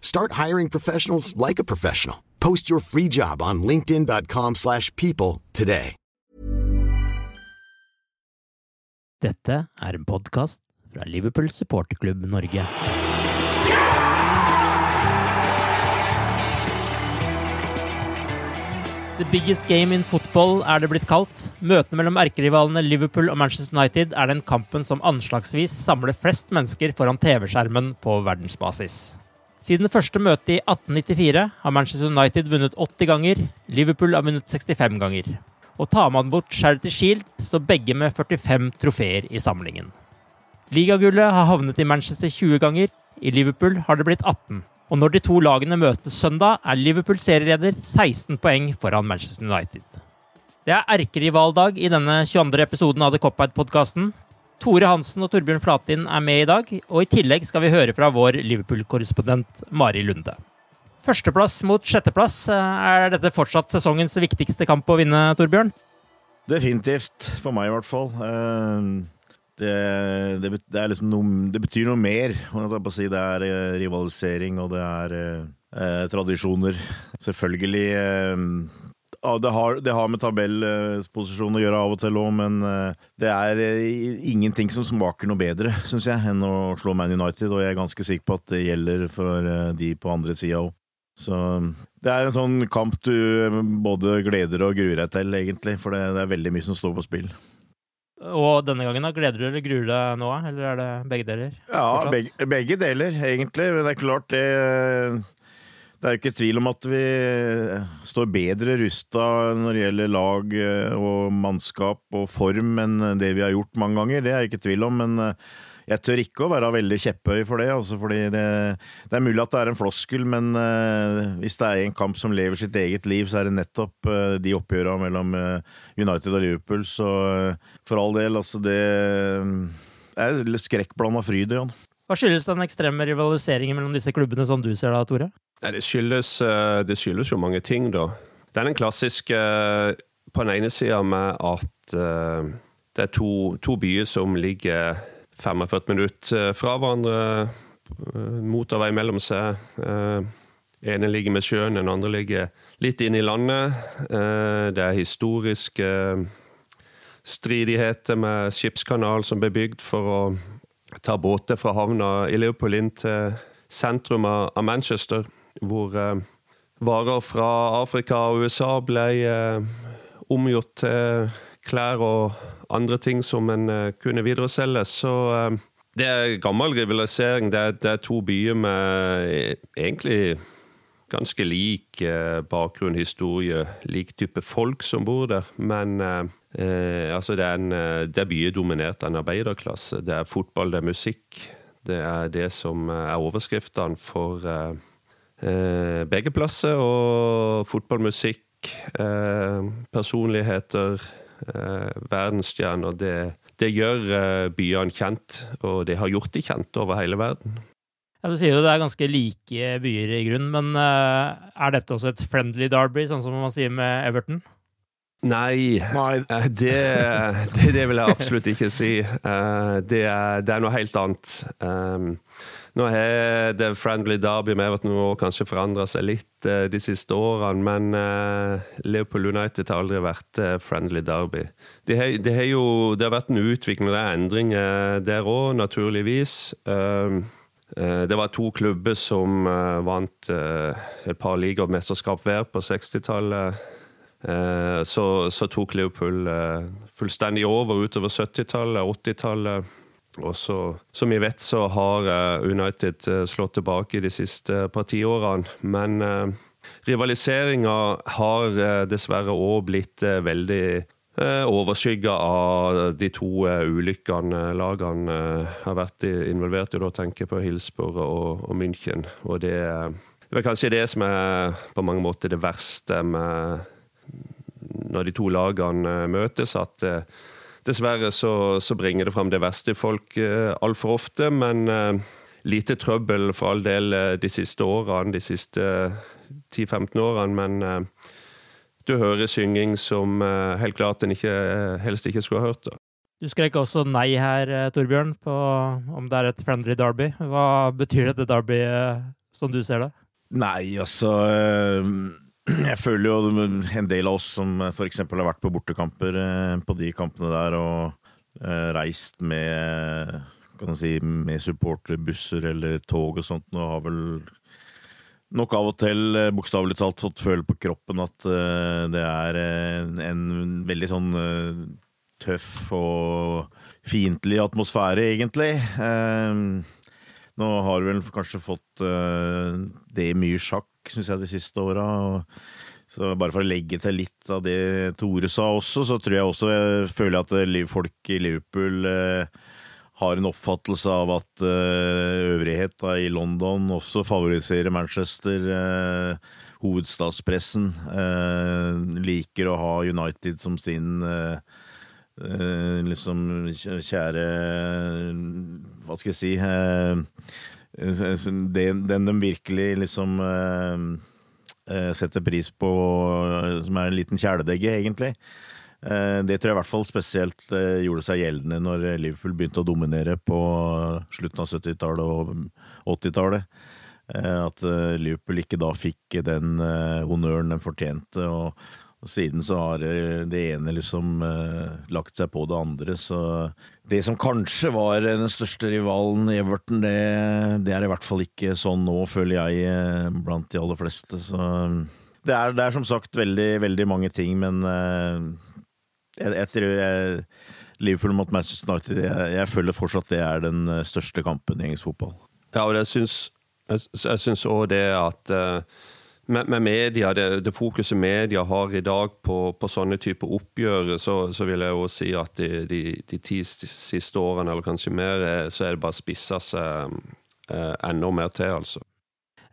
Start hiring professionals like a professional. Post your free job on linkedin.com/people slash people today. Dette er en podkast fra Liverpool supporterklubb Norge. The biggest game in football er det blitt kalt. Møtene mellom erkerivalene Liverpool og Manchester United er den kampen som anslagsvis samler flest mennesker foran TV-skjermen på verdensbasis. Siden det første møtet i 1894 har Manchester United vunnet 80 ganger, Liverpool har vunnet 65 ganger. Og tar man bort Charity Shield, står begge med 45 trofeer i samlingen. Ligagullet har havnet i Manchester 20 ganger, i Liverpool har det blitt 18. Og når de to lagene møtes søndag, er Liverpool serieleder 16 poeng foran Manchester United. Det er erkerivaldag i denne 22. episoden av The Cop-Out-podkasten. Tore Hansen og Torbjørn Flatin er med i dag, og i tillegg skal vi høre fra vår Liverpool-korrespondent Mari Lunde. Førsteplass mot sjetteplass. Er dette fortsatt sesongens viktigste kamp å vinne, Torbjørn? Definitivt. For meg, i hvert fall. Eh, Det, det, det, liksom noe, det betyr noe mer. Det er eh, rivalisering, og det er eh, eh, tradisjoner. Selvfølgelig eh, det, har, det har med tabellposisjon å gjøre av og til òg, men eh, det er eh, ingenting som smaker noe bedre, syns jeg, enn å slå Man United. Og jeg er ganske sikker på at det gjelder for eh, de på andre sida òg. Så det er en sånn kamp du både gleder og gruer deg til, egentlig. For det, det er veldig mye som står på spill. Og denne gangen, da, gleder du eller gruer du deg nå, eller er det begge deler? Ja, begge, begge deler, egentlig. Men det er klart, det Det er jo ikke tvil om at vi står bedre rusta når det gjelder lag eh, og mannskap og form enn det vi har gjort mange ganger. Det er jeg ikke tvil om, men eh, jeg tør ikke å være veldig kjepphøy for det. Altså fordi det, det er mulig at det er en floskel, men eh, hvis det er en kamp som lever sitt eget liv, så er det nettopp eh, de oppgjørene mellom eh, United og Liverpool. Så eh, for all del, altså det er skrekkblanda fryd, Jan. Hva skyldes den ekstreme rivaliseringen mellom disse klubbene, som du ser da, Tore? Det skyldes, eh, det skyldes jo mange ting, da. Det er den klassiske eh, på den ene sida med at eh, det er to, to byer som ligger 45 minutter fra hverandre, motorvei mellom seg. Ene ligger med sjøen, den andre ligger litt inn i landet. Det er historiske stridigheter med skipskanal som ble bygd for å ta båter fra havna i Leopold inn til sentrum av Manchester, hvor eh, varer fra Afrika og USA ble eh, omgjort til klær og andre ting som en eh, kunne videreselge. Så det er gammel rivalisering. Det er, det er to byer med egentlig ganske lik bakgrunn, historie, lik type folk som bor der. Men eh, altså det, er en, det er byer dominert av en arbeiderklasse. Det er fotball, det er musikk. Det er det som er overskriftene for eh, begge plasser. Og fotballmusikk, eh, personligheter, eh, verdensstjerner. Det, det gjør eh, byene kjent, og det har gjort de kjent over hele verden. Ja, Du sier jo det er ganske like byer i grunnen, men eh, er dette også et friendly derby, sånn som man sier med Everton? Nei, Nei. eh, det, det, det vil jeg absolutt ikke si. Eh, Det er, det er noe helt annet. Nå har det Friendly Derby med at nå kanskje forandra seg litt eh, de siste årene, men Leopold Liverpool United har aldri vært eh, Friendly Derby. Det har, de har jo det har vært en utvikling og endringer der òg, naturligvis. Um, eh, Det var to klubber som eh, vant eh, et par ligamesterskap hver på 60-tallet. Eh, Så, så tok Liverpool eh, fullstendig over utover 70-tallet, 80-tallet. Og så, som vi vet, så har eh, United eh, slått tilbake de siste par tiårene. Men uh, rivaliseringa har eh, dessverre òg blitt veldig uh, overskygga av de to ulykkene lagene eh, har vært involvert i. Da tenker jeg på Hillsborough og, og München. Og det, det er kanskje det som er på mange måter det verste med når de to lagene eh, møtes, at eh, dessverre så, så bringer det fram det verste i folk eh, altfor ofte. Men eh, lite trøbbel for all del eh, de siste årene, de siste 10-15 årene. Men eh, du hører synging som eh, helt klart en ikke, helst ikke skulle ha hørt. Da. Du skrek også nei her, eh, Torbjørn, på om det er et friendly derby. Hva betyr dette derby, eh, som du ser det? Nei, altså eh, Jeg føler jo en del av oss som f.eks. har vært på bortekamper eh, på de kampene der, og eh, reist med kan si, med supporterbusser eller tog og sånt, og har vel nok av og til eh, bokstavelig talt fått føle på kroppen at eh, det er en, veldig sånn eh, tøff og fiendtlig atmosfære, egentlig. Nå har du vel kanskje fått uh, det mye sjakk, syns jeg, de siste åra. Så bare for å legge til litt av det Tore sa også, så tror jeg også jeg føler at eh, folk i Liverpool uh, har en oppfattelse av at uh, øvrigheta i London også favoriserer Manchester. Uh, hovedstadspressen uh, liker å ha United som sin uh, liksom kjæ- kjære Hva skal jeg si den, den de virkelig liksom eh, eh, setter pris på, som er en liten kjæledegge, egentlig. Eh, Det tror jeg i hvert fall spesielt gjorde seg gjeldende når Liverpool begynte å dominere på slutten av 70-tallet og 80-tallet. Eh, At Liverpool ikke da fikk den honnøren den fortjente. Og siden så har eh, det ene liksom eh, lagt seg på det andre. Så det som kanskje var den største rivalen i Everton, det, det er i hvert fall ikke sånn nå, føler jeg, eh, blant de aller fleste. Så det er, det er som sagt veldig, veldig mange ting, men eh, jeg, jeg tror jeg, Liverpool mot Manchester United jeg, jeg føler fortsatt det er den eh, største kampen i engelsk fotball. Ja, og jeg syns, jeg, også det at eh, med, med media, det, det fokuset media har i dag på, på sånne typer oppgjør, så, så vil jeg jo si at de, de, de ti siste årene, eller kanskje mer, så er det bare spissa seg eh, enda mer til, altså.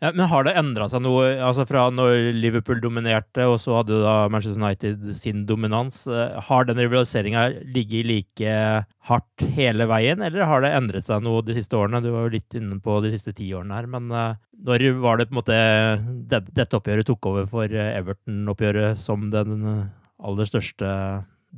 Ja, men har det endra seg noe altså fra når Liverpool dominerte, og så hadde da Manchester United sin dominans? eh, Har den rivaliseringa ligget like hardt hele veien, eller har det endret seg noe de siste årene? Du var jo litt inne på de siste ti årene her, men eh, når var det på en måte dette oppgjøret tok over for eh, Everton-oppgjøret som den aller største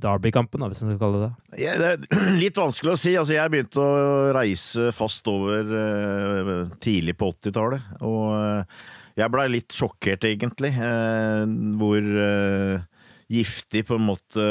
Derby-kampen, hvis man skal kalle det det? Ja, det er litt vanskelig å si. Altså, jeg begynte å reise fast over uh, tidlig på 80-tallet. Og uh, jeg blei litt sjokkert, egentlig, uh, hvor giftig på en måte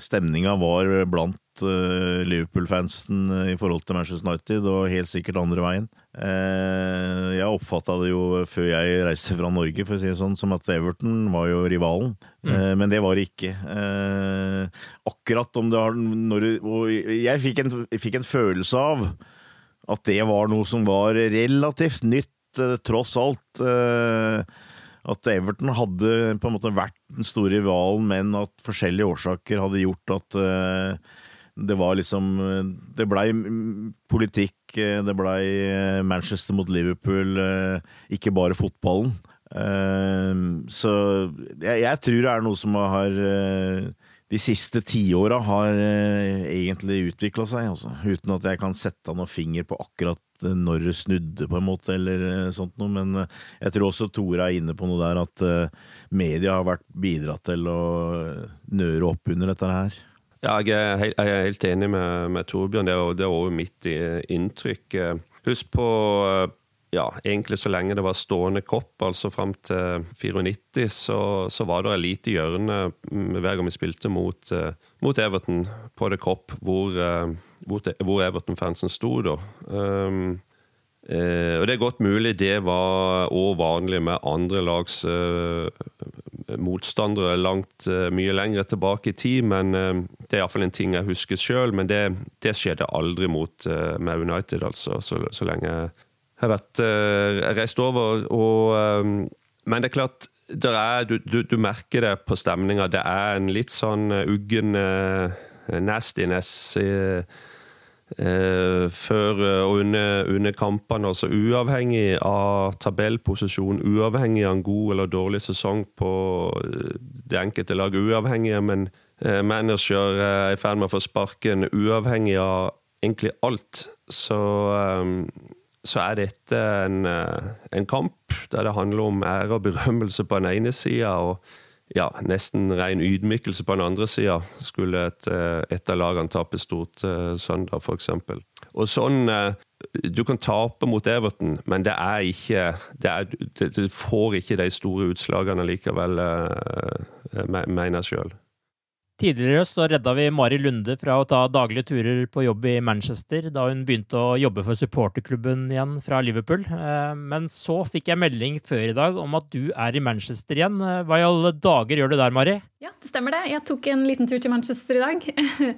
stemninga var blant Liverpool-fansen i forhold til Manchester United, og helt sikkert andre veien. Eh, jeg oppfatta det jo før jeg reiste fra Norge, for å si det sånn, som at Everton var jo rivalen. Eh, men det var det ikke. Eh, akkurat om det har når, jeg fikk en, fikk en følelse av at det var noe som var relativt nytt, tross alt. Eh, at Everton hadde på en måte vært den store rivalen, men at forskjellige årsaker hadde gjort at det var liksom Det blei politikk, eh, det blei eh, Manchester mot Liverpool, eh, ikke bare fotballen. Så jeg, jeg tror det er noe som har de siste tiåra har egentlig utvikla seg, altså. Uten at jeg kan sette noen finger på akkurat når det snudde, på en måte, eller sånt noe. Men jeg tror også Tore er inne på noe der, at media har vært bidratt til å nøre opp under dette her. Ja, jeg er, helt, jeg er helt enig med, med Torbjørn. Det er også mitt inntrykk. Eh, Husk på eh, ja, egentlig så lenge det var stående kopp, altså fram til 94, så, så var det et lite hjørne mm, hver gang vi spilte mot, eh, mot Everton på det kopp, hvor, eh, hvor, Everton-fansen sto da. Um, Eh, og Det er godt mulig det var òg vanlig med andre lags eh, motstandere langt eh, mye lenger tilbake i tid, men eh, det er iallfall en ting jeg husker sjøl. Men det, det skjedde aldri mot eh, med United, altså, så, så lenge jeg har vært reist over. Og, men det er klart, er, du, du, du merker det på stemninga. Det er en litt sånn uggen nastiness. eh, før eh, og under, under kampene, altså uavhengig av tabellposisjon, uavhengig av en god eller dårlig sesong på eh, det enkelte lag, uavhengig av eh, manager eh, er i ferd med å få sparken, uavhengig av egentlig alt, så, eh, så er dette en, eh, en kamp der det handler om ære og berømmelse på den ene sida, ja, nesten ren ydmykelse på den andre sida, skulle et, eh, et av lagene tape stort eh, søndag, f.eks. Og sånn eh, Du kan tape mot Everton, men det er ikke Det, er, det, får ikke de store utslagene likevel, mener jeg sjøl. Tidligere så redda vi Mari Lunde fra å ta daglige turer på jobb i Manchester, da hun begynte å jobbe for supporterklubben igjen fra Liverpool. Eh, Men så fikk jeg melding før i dag om at du er i Manchester igjen. Eh, Hva i alle dager gjør du der, Mari? Ja, det stemmer det. Jeg tok en liten tur til Manchester i dag.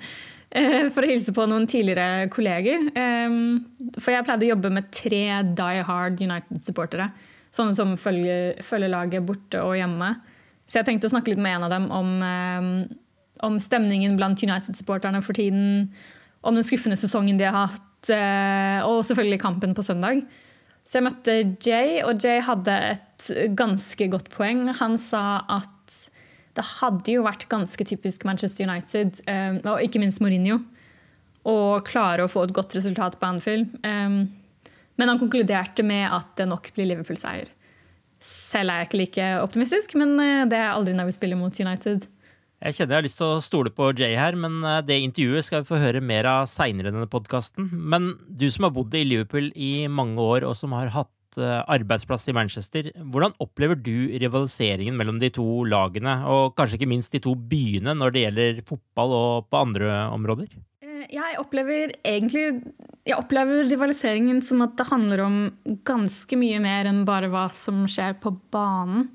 eh, For å hilse på noen tidligere kolleger. For jeg pleide å jobbe med tre Die Hard United-supportere. Sånne som følger, følger laget borte og hjemme. Så jeg tenkte å snakke litt med en av dem om, om stemningen blant United-supporterne for tiden. Om den skuffende sesongen de har hatt, eh, og selvfølgelig kampen på søndag. Så jeg møtte Jay, og Jay hadde et ganske godt poeng. Han sa at det hadde jo vært ganske typisk Manchester United, eh, og ikke minst Mourinho, å klare å få et godt resultat på Anfield. Eh, Men han konkluderte med at det nok blir Liverpool-seier. Selv er jeg ikke like optimistisk, men det er aldri når vi spiller mot United. Jeg kjenner jeg har lyst til å stole på Jay her, men eh, det intervjuet skal vi få høre mer av seinere i denne podkasten. Men du som har bodd i Liverpool i mange år, og som har hatt eh, arbeidsplass i Manchester, hvordan opplever du rivaliseringen mellom de to lagene, og kanskje ikke minst de to byene, når det gjelder fotball og på andre områder? Eh, Jeg opplever egentlig Jeg opplever rivaliseringen som at det handler om ganske mye mer enn bare hva som skjer på banen.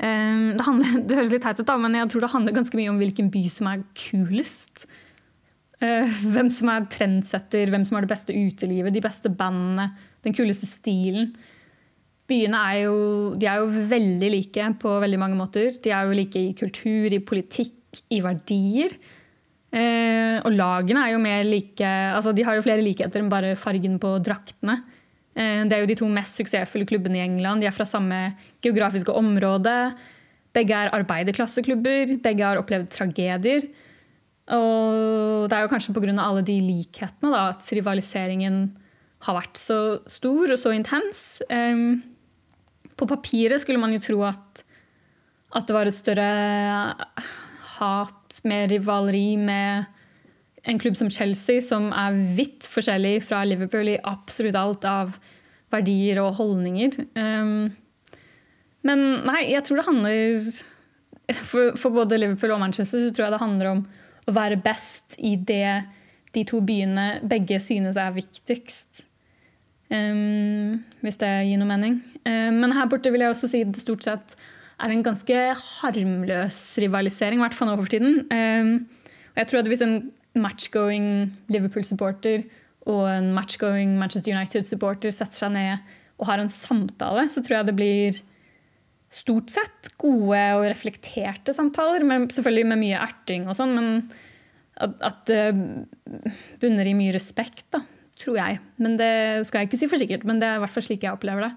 Eh, Det, handler, det høres litt teit ut, da, men jeg tror det handler ganske mye om hvilken by som er kulest. Eh, Hvem som er trendsetter, hvem som har det beste utelivet, de beste bandene, den kuleste stilen. Byene er jo, de er jo veldig like på veldig mange måter. De er jo like i kultur, i politikk, i verdier. Eh, og lagene er jo mer like altså De har jo flere likheter enn bare fargen på draktene. Eh, det er jo de to mest suksessfulle klubbene i England. De er fra samme geografiske område. Begge er arbeiderklasseklubber. Begge har opplevd tragedier. Og det er jo kanskje pga. alle de likhetene da, at rivaliseringen har vært så stor og så intens. Um, på papiret skulle man jo tro at, at det var et større hat, med rivaleri med en klubb som Chelsea, som er vidt forskjellig fra Liverpool i absolutt alt av verdier og holdninger. Um, men nei, jeg tror det handler for, for både Liverpool og Manchester så tror jeg det handler om å være best i det de to byene begge synes er viktigst. Um, hvis det gir noe mening. Um, men her borte vil jeg også si det stort sett er en ganske harmløs rivalisering, i hvert fall nå tiden. Um, og jeg tror at hvis en matchgoing Liverpool-supporter og en matchgoing Manchester United-supporter setter seg ned og har en samtale, så tror jeg det blir stort sett gode og reflekterte samtaler. Men selvfølgelig med mye erting og sånn, men at, at det bunner i mye respekt, da, tror jeg. Men det skal jeg ikke si for sikkert, men det er i hvert fall slik jeg opplever det.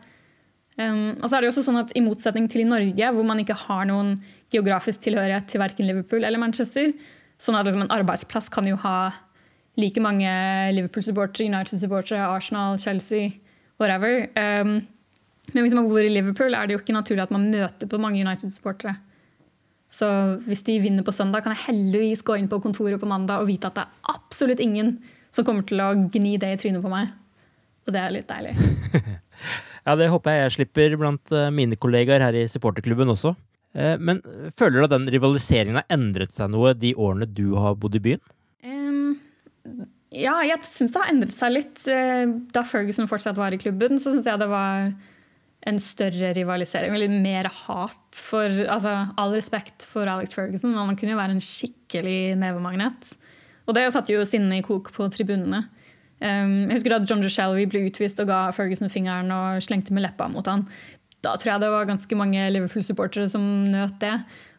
Um, og så er det jo også sånn at I motsetning til i Norge, hvor man ikke har noen geografisk tilhørighet til verken Liverpool eller Manchester. Sånn at liksom, en arbeidsplass kan jo ha like mange Liverpool-supportere, United-supportere, Arsenal, Chelsea, whatever. Um, men hvis man bor i Liverpool, er det jo ikke naturlig at man møter på mange United-supportere. Så hvis de vinner på søndag, kan jeg heldigvis gå inn på kontoret på mandag og vite at det er absolutt ingen som kommer til å gni det i trynet på meg. Og det er litt deilig. ja, det håper jeg jeg slipper blant eh, mine kollegaer her i supporterklubben også. Eh, men føler du at den rivaliseringen har endret seg noe de årene du har bodd i byen? Um, ja, jeg syns det har endret seg litt. Eh, da Ferguson fortsatt var i klubben, så syns jeg det var en større rivalisering. eller mer hat for altså, All respekt for Alex Ferguson, men han kunne jo være en skikkelig nevemagnet. Og det satte jo sinnet i kok på tribunene. Um, jeg husker da John Shelby ble utvist og ga Ferguson fingeren og slengte med leppa mot han. Da tror jeg det var ganske mange Liverpool-supportere som nøt det.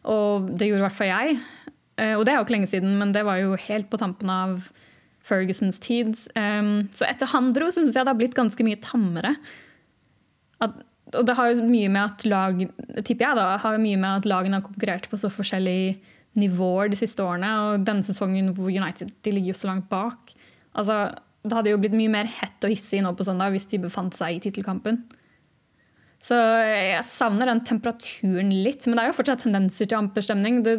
Og det gjorde i hvert fall jeg. Uh, og det er jo ikke lenge siden, men det var jo helt på tampen av Fergusons tid. Um, så etter han dro, syns jeg det har blitt ganske mye tammere. Og det har jo mye med at lag, tipper jeg da, har mye med at lagene har konkurrert på så forskjellige nivåer de siste årene. Og denne sesongen hvor United de ligger jo så langt bak. Altså, det hadde jo blitt mye mer hett og hissig nå på søndag hvis de befant seg i tittelkampen. Så jeg savner den temperaturen litt. Men det er jo fortsatt tendenser til amper stemning. Det,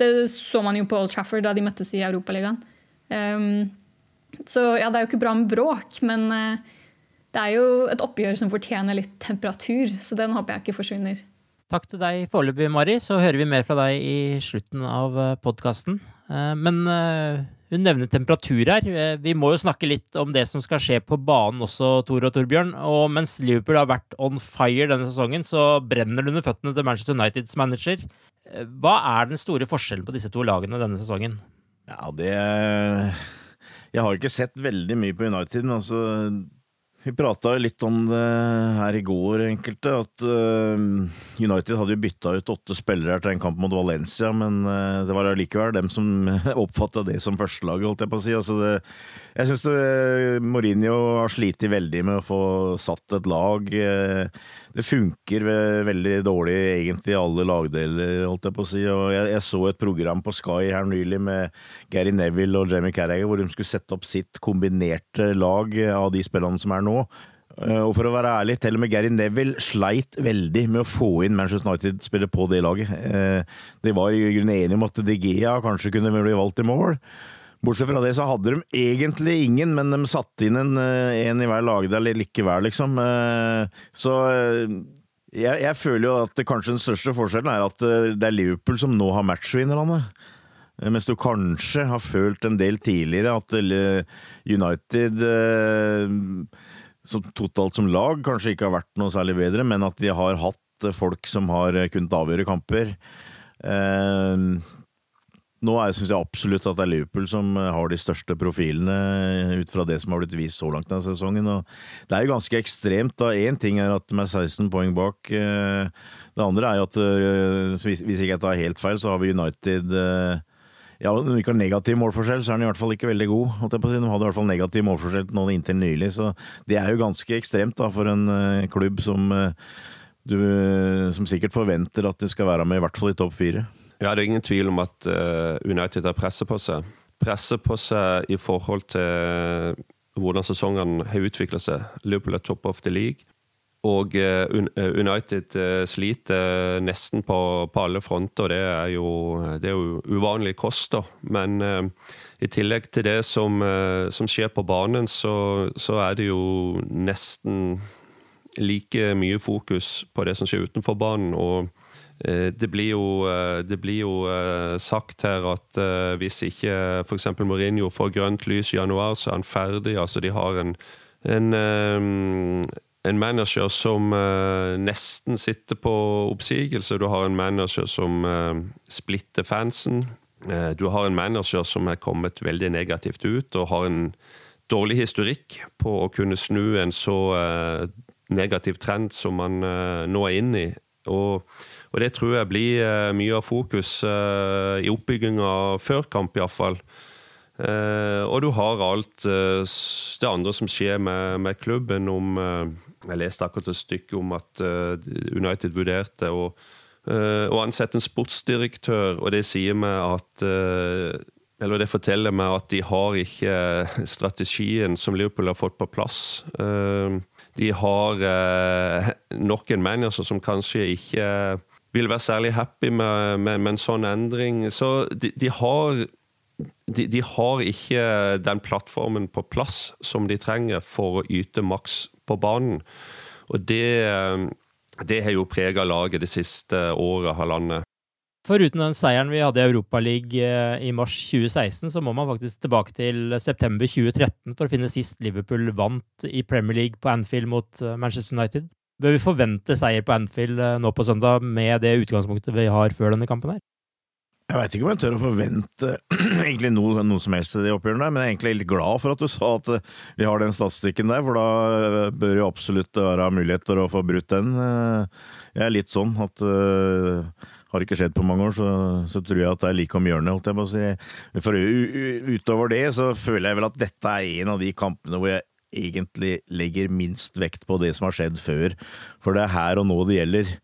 det, så man jo på Old Trafford da de møttes i Europaligaen. Um, så ja, det er jo ikke bra med bråk, men uh, det er jo et oppgjør som fortjener litt temperatur, så den håper jeg ikke forsvinner. Takk til deg foreløpig, Mari. Så hører vi mer fra deg i slutten av eh, podkasten. Eh, men eh, hun nevner temperatur her. Vi må jo snakke litt om det som skal skje på banen også, Tor og Torbjørn. Og mens Liverpool har vært on fire denne sesongen, så brenner det under føttene til Manchester Uniteds manager. Hva er den store forskjellen på disse to lagene denne sesongen? Ja, det Jeg har ikke sett veldig mye på United. men altså vi prata litt om det her i går, enkelte. At uh, United hadde jo bytta ut åtte spillere til en kamp mot Valencia, men uh, det var allikevel dem som oppfatta det som førstelaget, holdt jeg på å si. Altså det, jeg syns Mourinho har slitt veldig med å få satt et lag. Uh, det funker veldig dårlig egentlig i alle lagdeler, holdt jeg på å si. Jeg, jeg, så et program på Sky her nylig med Gary Neville og Jamie Carragher hvor de skulle sette opp sitt kombinerte lag av de spillerne som er nå. Eh, og for å være ærlig, til og med Gary Neville sleit veldig med å få inn Manchester United-spillere på det laget. Eh, de var i grunnen enige om at De Gea kanskje kunne bli valgt i mål. Bortsett fra det så hadde de egentlig ingen, men de satte inn en, eh, en i hver lagdel likevel, liksom. Eh, så eh, jeg, jeg, føler jo at kanskje den største forskjellen er at det er Liverpool som nå har matchvinnerne. Mens du kanskje har følt en del tidligere at United som totalt som lag kanskje ikke har vært noe særlig bedre, men at de har hatt folk som har kunnet avgjøre kamper. Nå syns jeg absolutt at det er Liverpool som eh, har de største profilene eh, ut fra det som har blitt vist så langt denne sesongen. Og det er jo ganske ekstremt. da. Én ting er at de er 16 poeng bak. Eh, det andre er jo at hvis ikke jeg tar helt feil, så har vi United ja, Når vi ikke har negativ målforskjell, så er den i hvert fall ikke veldig god. De hadde i hvert fall negativ målforskjell nå inntil nylig, så det er jo ganske ekstremt da, for en klubb som, du, som sikkert forventer at de skal være med i hvert fall i topp fire. Ja, det er ingen tvil om at uh, United har presset på seg. Presset på seg i forhold til hvordan sesongen har utvikla seg. Liverpool er top of the league. Og uh, United sliter nesten på, på, alle fronter. Det er jo, det er uvanlig kost, da. Men i tillegg til det som, som skjer på banen, så, så, er det jo nesten like mye fokus på det som skjer utenfor banen. og Eh, det blir jo, eh, det blir jo eh, sagt her at hvis ikke f.eks. Mourinho får grønt lys i januar, så er han ferdig. Altså, de har en, en, en manager som nesten sitter på oppsigelse. Du har en manager som splitter fansen. Du har en manager som er kommet veldig negativt ut og har en dårlig historikk på å kunne snu en så negativ trend som man nå er inne i. Og og det tror jeg blir eh, mye av fokus eh, i oppbygginga før kamp, iallfall. Uh, og du har alt uh, det andre som skjer med, med klubben. Om, uh, jeg leste akkurat et stykke om at United vurderte å ansette en sportsdirektør, og det sier meg at eller det forteller meg at de har ikke strategien som Liverpool har fått på plass. De har nok en manager som kanskje ikke vil være særlig happy med, med, med en sånn endring. Så de, de har de, de, har ikke den plattformen på plass som de trenger for å yte maks på banen. Og det, det har jo prega laget det siste året, halvannet. Foruten den seieren vi hadde i Europaligaen eh, i mars 2016, så må man faktisk tilbake til september 2013 for å finne sist Liverpool vant i Premier League på Anfield mot eh, Manchester United. Bør vi forvente seier på Anfield eh, nå på søndag med det utgangspunktet vi har før denne kampen her? Jeg veit ikke om jeg tør å forvente egentlig noe, noe som helst i de oppgjørene men jeg er egentlig litt glad for at du sa at eh, vi har den statistikken der, for da eh, bør jo absolutt være muligheter å få brutt den. Jeg er litt sånn at har ikke skjedd på mange år, så, så, tror jeg at det er like om hjørnet, holdt jeg på å si. For utover det så føler jeg vel at dette er en av de kampene hvor jeg egentlig legger minst vekt på det som har skjedd før, for det er her og nå det gjelder.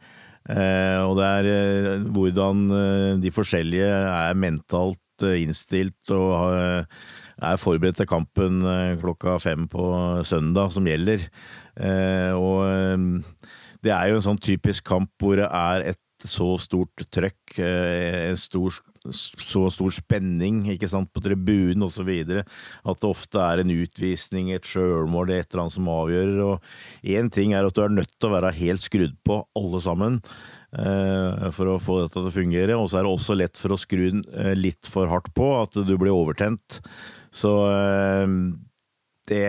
Eh, og det er eh, hvordan eh, de forskjellige er mentalt innstilt og er forberedt til kampen klokka fem på søndag som gjelder. Og det er jo en sånn typisk kamp hvor det er et så stort trøkk, en stor, så stor spenning ikke sant, på tribunen osv. At det ofte er en utvisning, et sjølmål, et eller annet som avgjør. og Én ting er at du er nødt til å være helt skrudd på, alle sammen, eh, for å få dette til å fungere. Og så er det også lett for å skru eh, litt for hardt på, at du blir overtent. Så eh, det,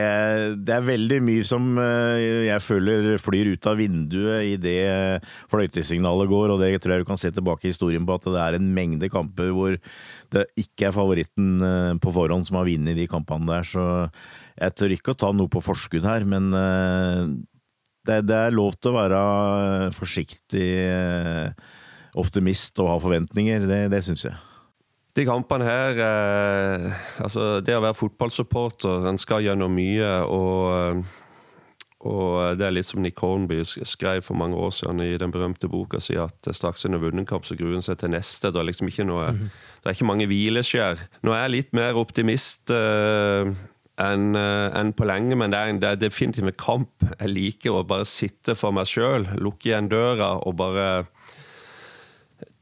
det, er veldig mye som eh, jeg føler flyr ut av vinduet i det fløytesignalet går, og det tror jeg du kan se tilbake i historien på at det er en mengde kamper hvor det ikke er favoritten eh, på forhånd som har vunnet de kampene der, så jeg tør ikke å ta noe på forskudd her, men eh, det, det er lov til å være forsiktig optimist og ha forventninger, det, det syns jeg. De kampene her eh, Altså, det å være fotballsupporter, en skal gjennom mye. Og, eh, og det er litt som Nick Hornby skrev for mange år siden i den berømte boka si, at straks en har vunnet kamp, så gruer en seg til neste. Det er liksom ikke noe mm -hmm. Det er ikke mange hvileskjær. Nå er jeg litt mer optimist. Eh, enn uh, en på lenge, men det er, det er definitivt en kamp jeg liker å bare sitte for meg sjøl, lukke igjen døra og bare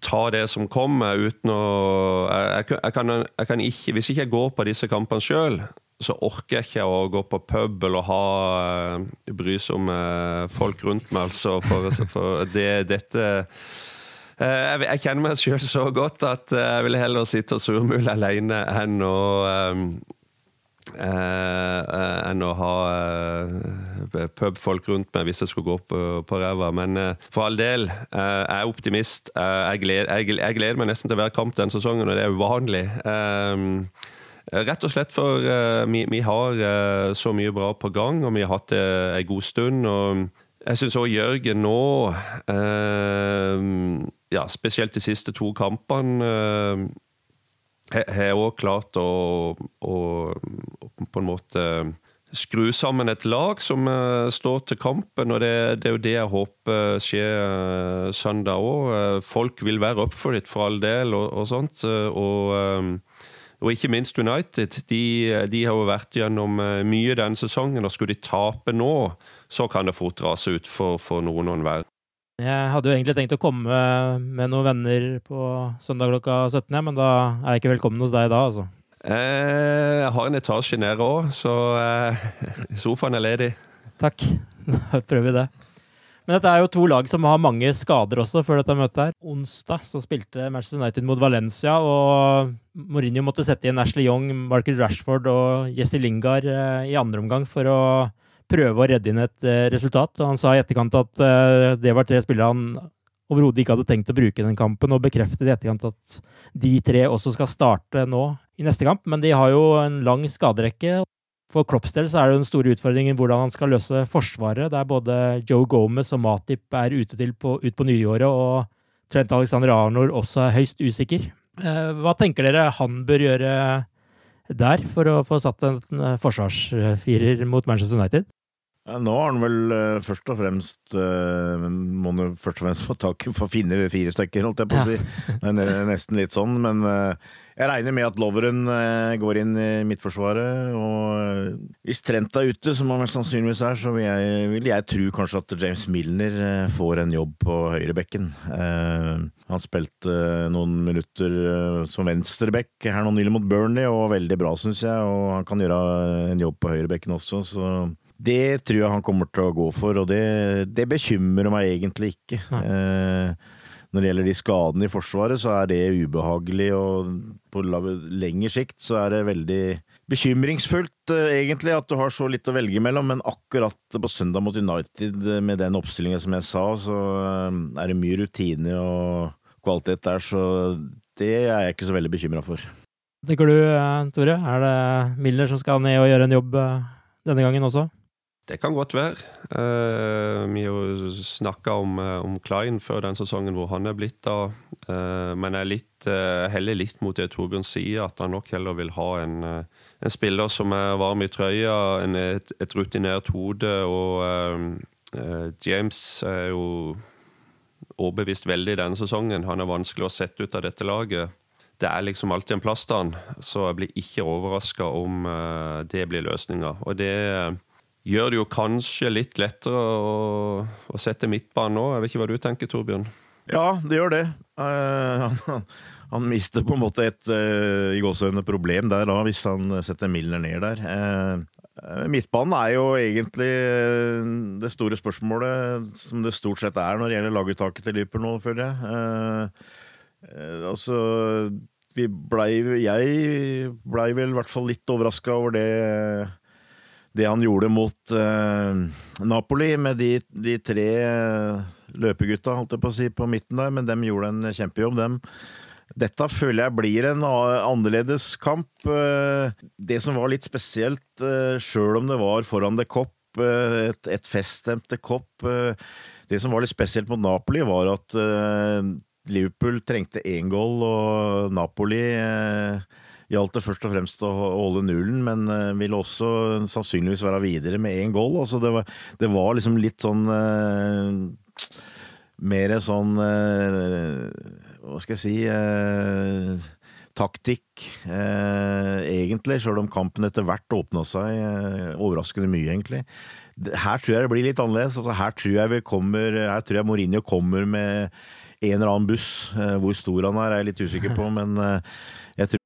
ta det som kommer, uten å jeg, jeg, kan, jeg, kan, ikke Hvis ikke jeg går på disse kampene sjøl, så orker jeg ikke å gå på pub eller ha uh, brysomme folk rundt meg, altså. For, for det, dette uh, jeg, jeg, kjenner meg sjøl så godt at jeg vil heller sitte og surmule alene enn å enn å ha uh, pubfolk rundt meg hvis jeg skulle gå på, på ræva. Men for all del, jeg er optimist. Jeg gleder, jeg, jeg, gleder, meg nesten til hver kamp denne sesongen, og det er uvanlig. Rett og slett for vi, vi, har så mye bra på gang, og vi har hatt det en god stund. og jeg syns òg Jørgen nå, ja, spesielt de siste to kampene har òg klart å, å, på en måte skru sammen et lag som uh, står til kampen, og det, det, er jo det jeg håper skjer uh, søndag òg. Uh, folk vil være up for it for all del, og, og sånt. og, og ikke minst United. De, de, har jo vært gjennom mye denne sesongen, og skulle de tape nå, så kan det fort rase ut for, for noen og enhver. Jeg hadde jo egentlig tenkt å komme med noen venner på søndag klokka 17, men da er jeg ikke velkommen hos deg da, altså. Eh, jeg har en etasje nede òg, så eh, sofaen er ledig. Takk. Da prøver vi det. Men dette er jo to lag som har mange skader også før dette møtet her. Onsdag så spilte Manchester United mot Valencia, og Mourinho måtte sette inn Ashley Young, Marcus Rashford og Jesse Lingard eh, i andre omgang for å prøve å redde inn et uh, resultat. Han sa i etterkant at uh, det var tre spillere han overhodet ikke hadde tenkt å bruke den kampen, og bekreftet i etterkant at de tre også skal starte nå i neste kamp. Men de har jo en lang skaderekke. For Klopps del så er det den store utfordringen hvordan han skal løse forsvaret, der både Joe Gomez og Matip er ute på, ut på nyåret, og Trent Alexander Arnor også er høyst usikker. Uh, hva tenker dere han bør gjøre der for å få satt en forsvarsfirer mot Manchester United? Nå har han vel uh, først og fremst uh, Må han først og fremst få tak i få finne fire stykker, holdt jeg på å si. Ja. Nesten litt sånn, men uh, jeg regner med at Loveren går inn i Midtforsvaret. Og hvis Trent er ute, som han vel sannsynligvis er, så vil jeg, vil jeg tro kanskje at James Milner får en jobb på høyrebekken. Han spilte noen minutter som venstreback her nå nylig mot Burnley, og veldig bra, syns jeg. Og han kan gjøre en jobb på høyrebekken også, så det tror jeg han kommer til å gå for, og det, det bekymrer meg egentlig ikke. Eh, når det gjelder de skadene i Forsvaret, så er det ubehagelig, og på lengre sikt så er det veldig bekymringsfullt, eh, egentlig, at du har så litt å velge mellom, men akkurat på søndag mot United, eh, med den oppstillingen som jeg sa, så eh, er det mye rutine og kvalitet der, så det er jeg ikke så veldig bekymra for. Tenker du, Tore, er det Miller som skal ned og gjøre en jobb denne gangen også? Det kan godt være. Uh, vi har snakka om, uh, om, Klein før den sesongen hvor han er blitt da. Uh, men jeg litt, heller litt mot det Torbjørn sier, at han nok heller vil ha en, en spiller som er varm i trøya, en, et, et, rutinert hode. Og James er jo overbevist veldig denne sesongen. Han er vanskelig å sette ut av dette laget. Det er liksom alltid en plass til han, så jeg blir ikke overraska om det blir løsninga. Og det gjør det jo kanskje litt lettere å, å sette midtbanen nå. Jeg vet ikke hva du tenker, Torbjørn? Ja, det gjør det. Uh, han, han, mister på en måte et uh, i gåsehudene problem der da, hvis han setter Milner ned der. Uh, midtbanen er jo egentlig det store spørsmålet, som det stort sett er når det gjelder laguttaket til Liverpool nå, føler jeg. altså vi blei Jeg blei vel i hvert fall litt overraska over det det han gjorde mot eh, Napoli, med de, de tre uh, løpegutta holdt jeg på å si, på midten der, men dem gjorde en kjempejobb, dem. Dette føler jeg blir en annerledes kamp. Uh, det som var litt spesielt, uh, sjøl om det var foran det kopp, et, et feststemte kopp Det som var litt spesielt mot Napoli, var at Liverpool trengte én goal, og Napoli gjaldt det først og fremst å holde nullen, men uh, ville også sannsynligvis være videre med én goal. Altså det, var, det var liksom litt sånn uh, Mer sånn uh, Hva skal jeg si taktikk, eh, egentlig, sjøl om kampen etter hvert åpna seg eh, overraskende mye, egentlig. Her tror jeg det blir litt annerledes. Altså, her, tror jeg vi kommer, her tror jeg Mourinho kommer med en eller annen buss. Eh, hvor stor han er, er jeg litt usikker på, men jeg tror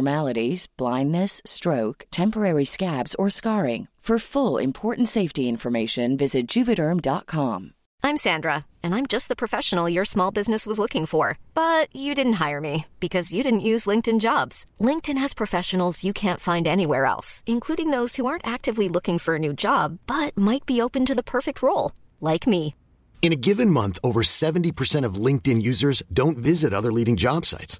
blindness, stroke, temporary scabs, or scarring. For full important safety information, visit Juvederm.com. I'm Sandra, and I'm just the professional your small business was looking for. But you didn't hire me because you didn't use LinkedIn jobs. LinkedIn has professionals you can't find anywhere else, including those who aren't actively looking for a new job but might be open to the perfect role, like me. In a given month, over 70% of LinkedIn users don't visit other leading job sites.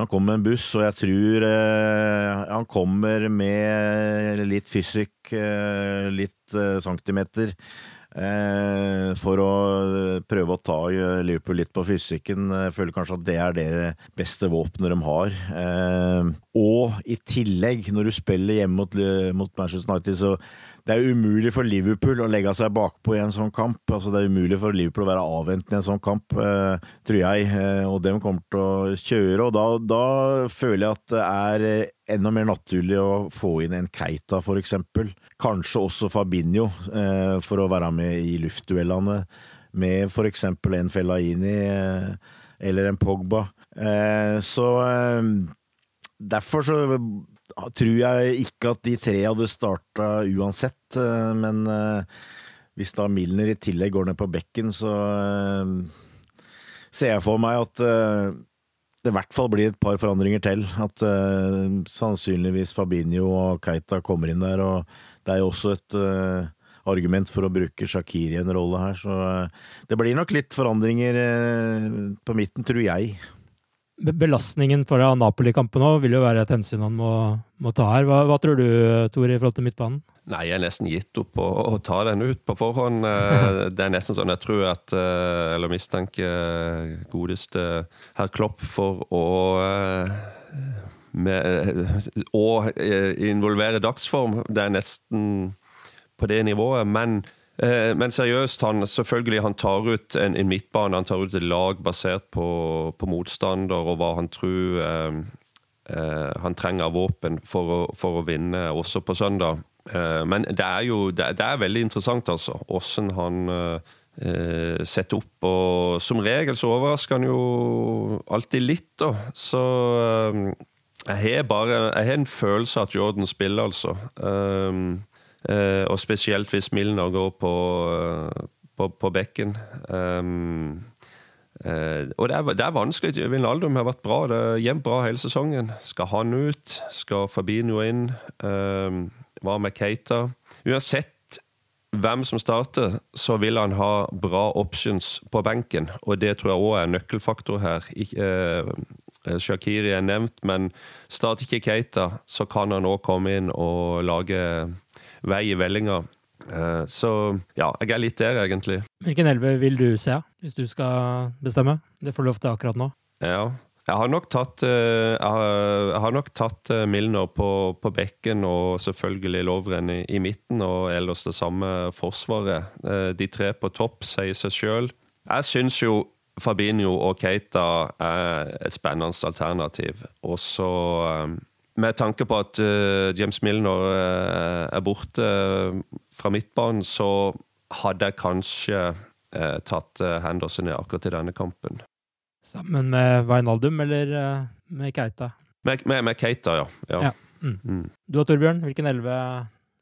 Han kommer med en buss, og jeg tror eh, han kommer med litt fysikk, eh, litt eh, centimeter. Eh, for å prøve å ta Liverpool litt på fysikken. Jeg føler kanskje at det er det beste våpenet de har. Eh, og i tillegg, når du spiller hjemme mot, mot Manchester United, så det er umulig for Liverpool å legge seg bakpå i en sånn kamp. Altså, det er umulig for Liverpool å være avventende i en sånn kamp, eh, tror jeg. Eh, og dem kommer til å kjøre. Og da, da, føler jeg at det er eh, enda mer naturlig å få inn en Keita, for eksempel. Kanskje også Fabinho, eh, for å være med i luftduellene. Med for eksempel en Fellaini eh, eller en Pogba. Eh, så derfor så tror jeg ikke at de tre hadde starta uansett, eh, men eh, hvis da Milner i tillegg går ned på bekken, så eh, ser jeg for meg at det i hvert fall blir et par forandringer til. At sannsynligvis Fabinho og Keita kommer inn der, og det er jo også et argument for å bruke Shakiri en rolle her, så det blir nok litt forandringer på midten, tror jeg belastningen foran Napoli-kampen òg vil jo være et hensyn han må, må ta her. Hva, hva, tror du, Tor, i forhold til midtbanen? Nei, jeg er nesten gitt opp å, å ta den ut på forhånd. Eh, det er nesten sånn jeg tror at eh, Eller mistenker godeste herr Klopp for å med, å involvere dagsform. Det er nesten på det nivået. Men Eh, men seriøst, han, selvfølgelig, han tar ut en, en, midtbane, han tar ut et lag basert på, på motstander og hva han tror eh, eh, han trenger av våpen for å, for å, vinne også på søndag. Eh, men det er jo det, det, er veldig interessant, altså, åssen han eh, setter opp. Og som regel så overrasker han jo alltid litt, da. Så eh, jeg har bare Jeg har en følelse av at Jordan spiller, altså. Um, Eh, og spesielt hvis Milner går på, eh, på, på bekken. Um, Uh, og det er, det er vanskelig. Vinaldum har vært bra. Det er jevnt bra hele sesongen. Skal han ut? Skal Fabinho inn? Uh, hva med Keita? Uansett hvem som starter, så vil han ha bra options på benken. Og det tror jeg òg er en nøkkelfaktor her. Uh, Shakiri er nevnt, men starter ikke Keita, så kan han òg komme inn og lage vei i vellinga. Eh, så ja, jeg er litt der, egentlig. Hvilken elve vil du se, hvis du skal bestemme? Det får du lov til akkurat nå. Ja, jeg har nok tatt, eh, jeg har nok tatt eh, Milner på, på, bekken og selvfølgelig Lovren i, i, midten, og ellers det samme forsvaret. De tre på topp sier seg sjøl. Jeg syns jo Fabinho og Keita er et spennende alternativ. Og så med tanke på at uh, James Milner uh, er borte uh, fra midtbanen, så hadde jeg kanskje tatt Henderson ned akkurat i denne kampen. Sammen med Wijnaldum eller med Keita? Med, med, med Keita, ja. ja. ja. Mm. Mm. Du og Torbjørn, hvilken elleve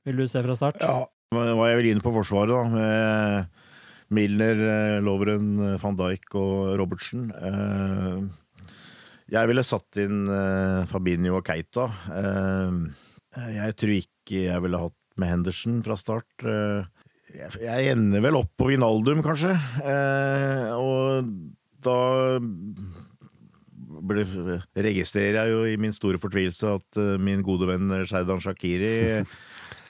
vil du se fra start? Ja, var jeg vil inne på forsvaret, da. Med Milner, Lovren, van Dijk og Robertsen. Eh, jeg ville satt inn uh, Fabinho og Keita. Uh, jeg tror ikke jeg ville hatt med Henderson fra start. Uh, jeg, jeg, ender vel opp på Vinaldum, kanskje. og da ble, registrerer jeg jo i min store fortvilelse at min gode venn Sherdan Shakiri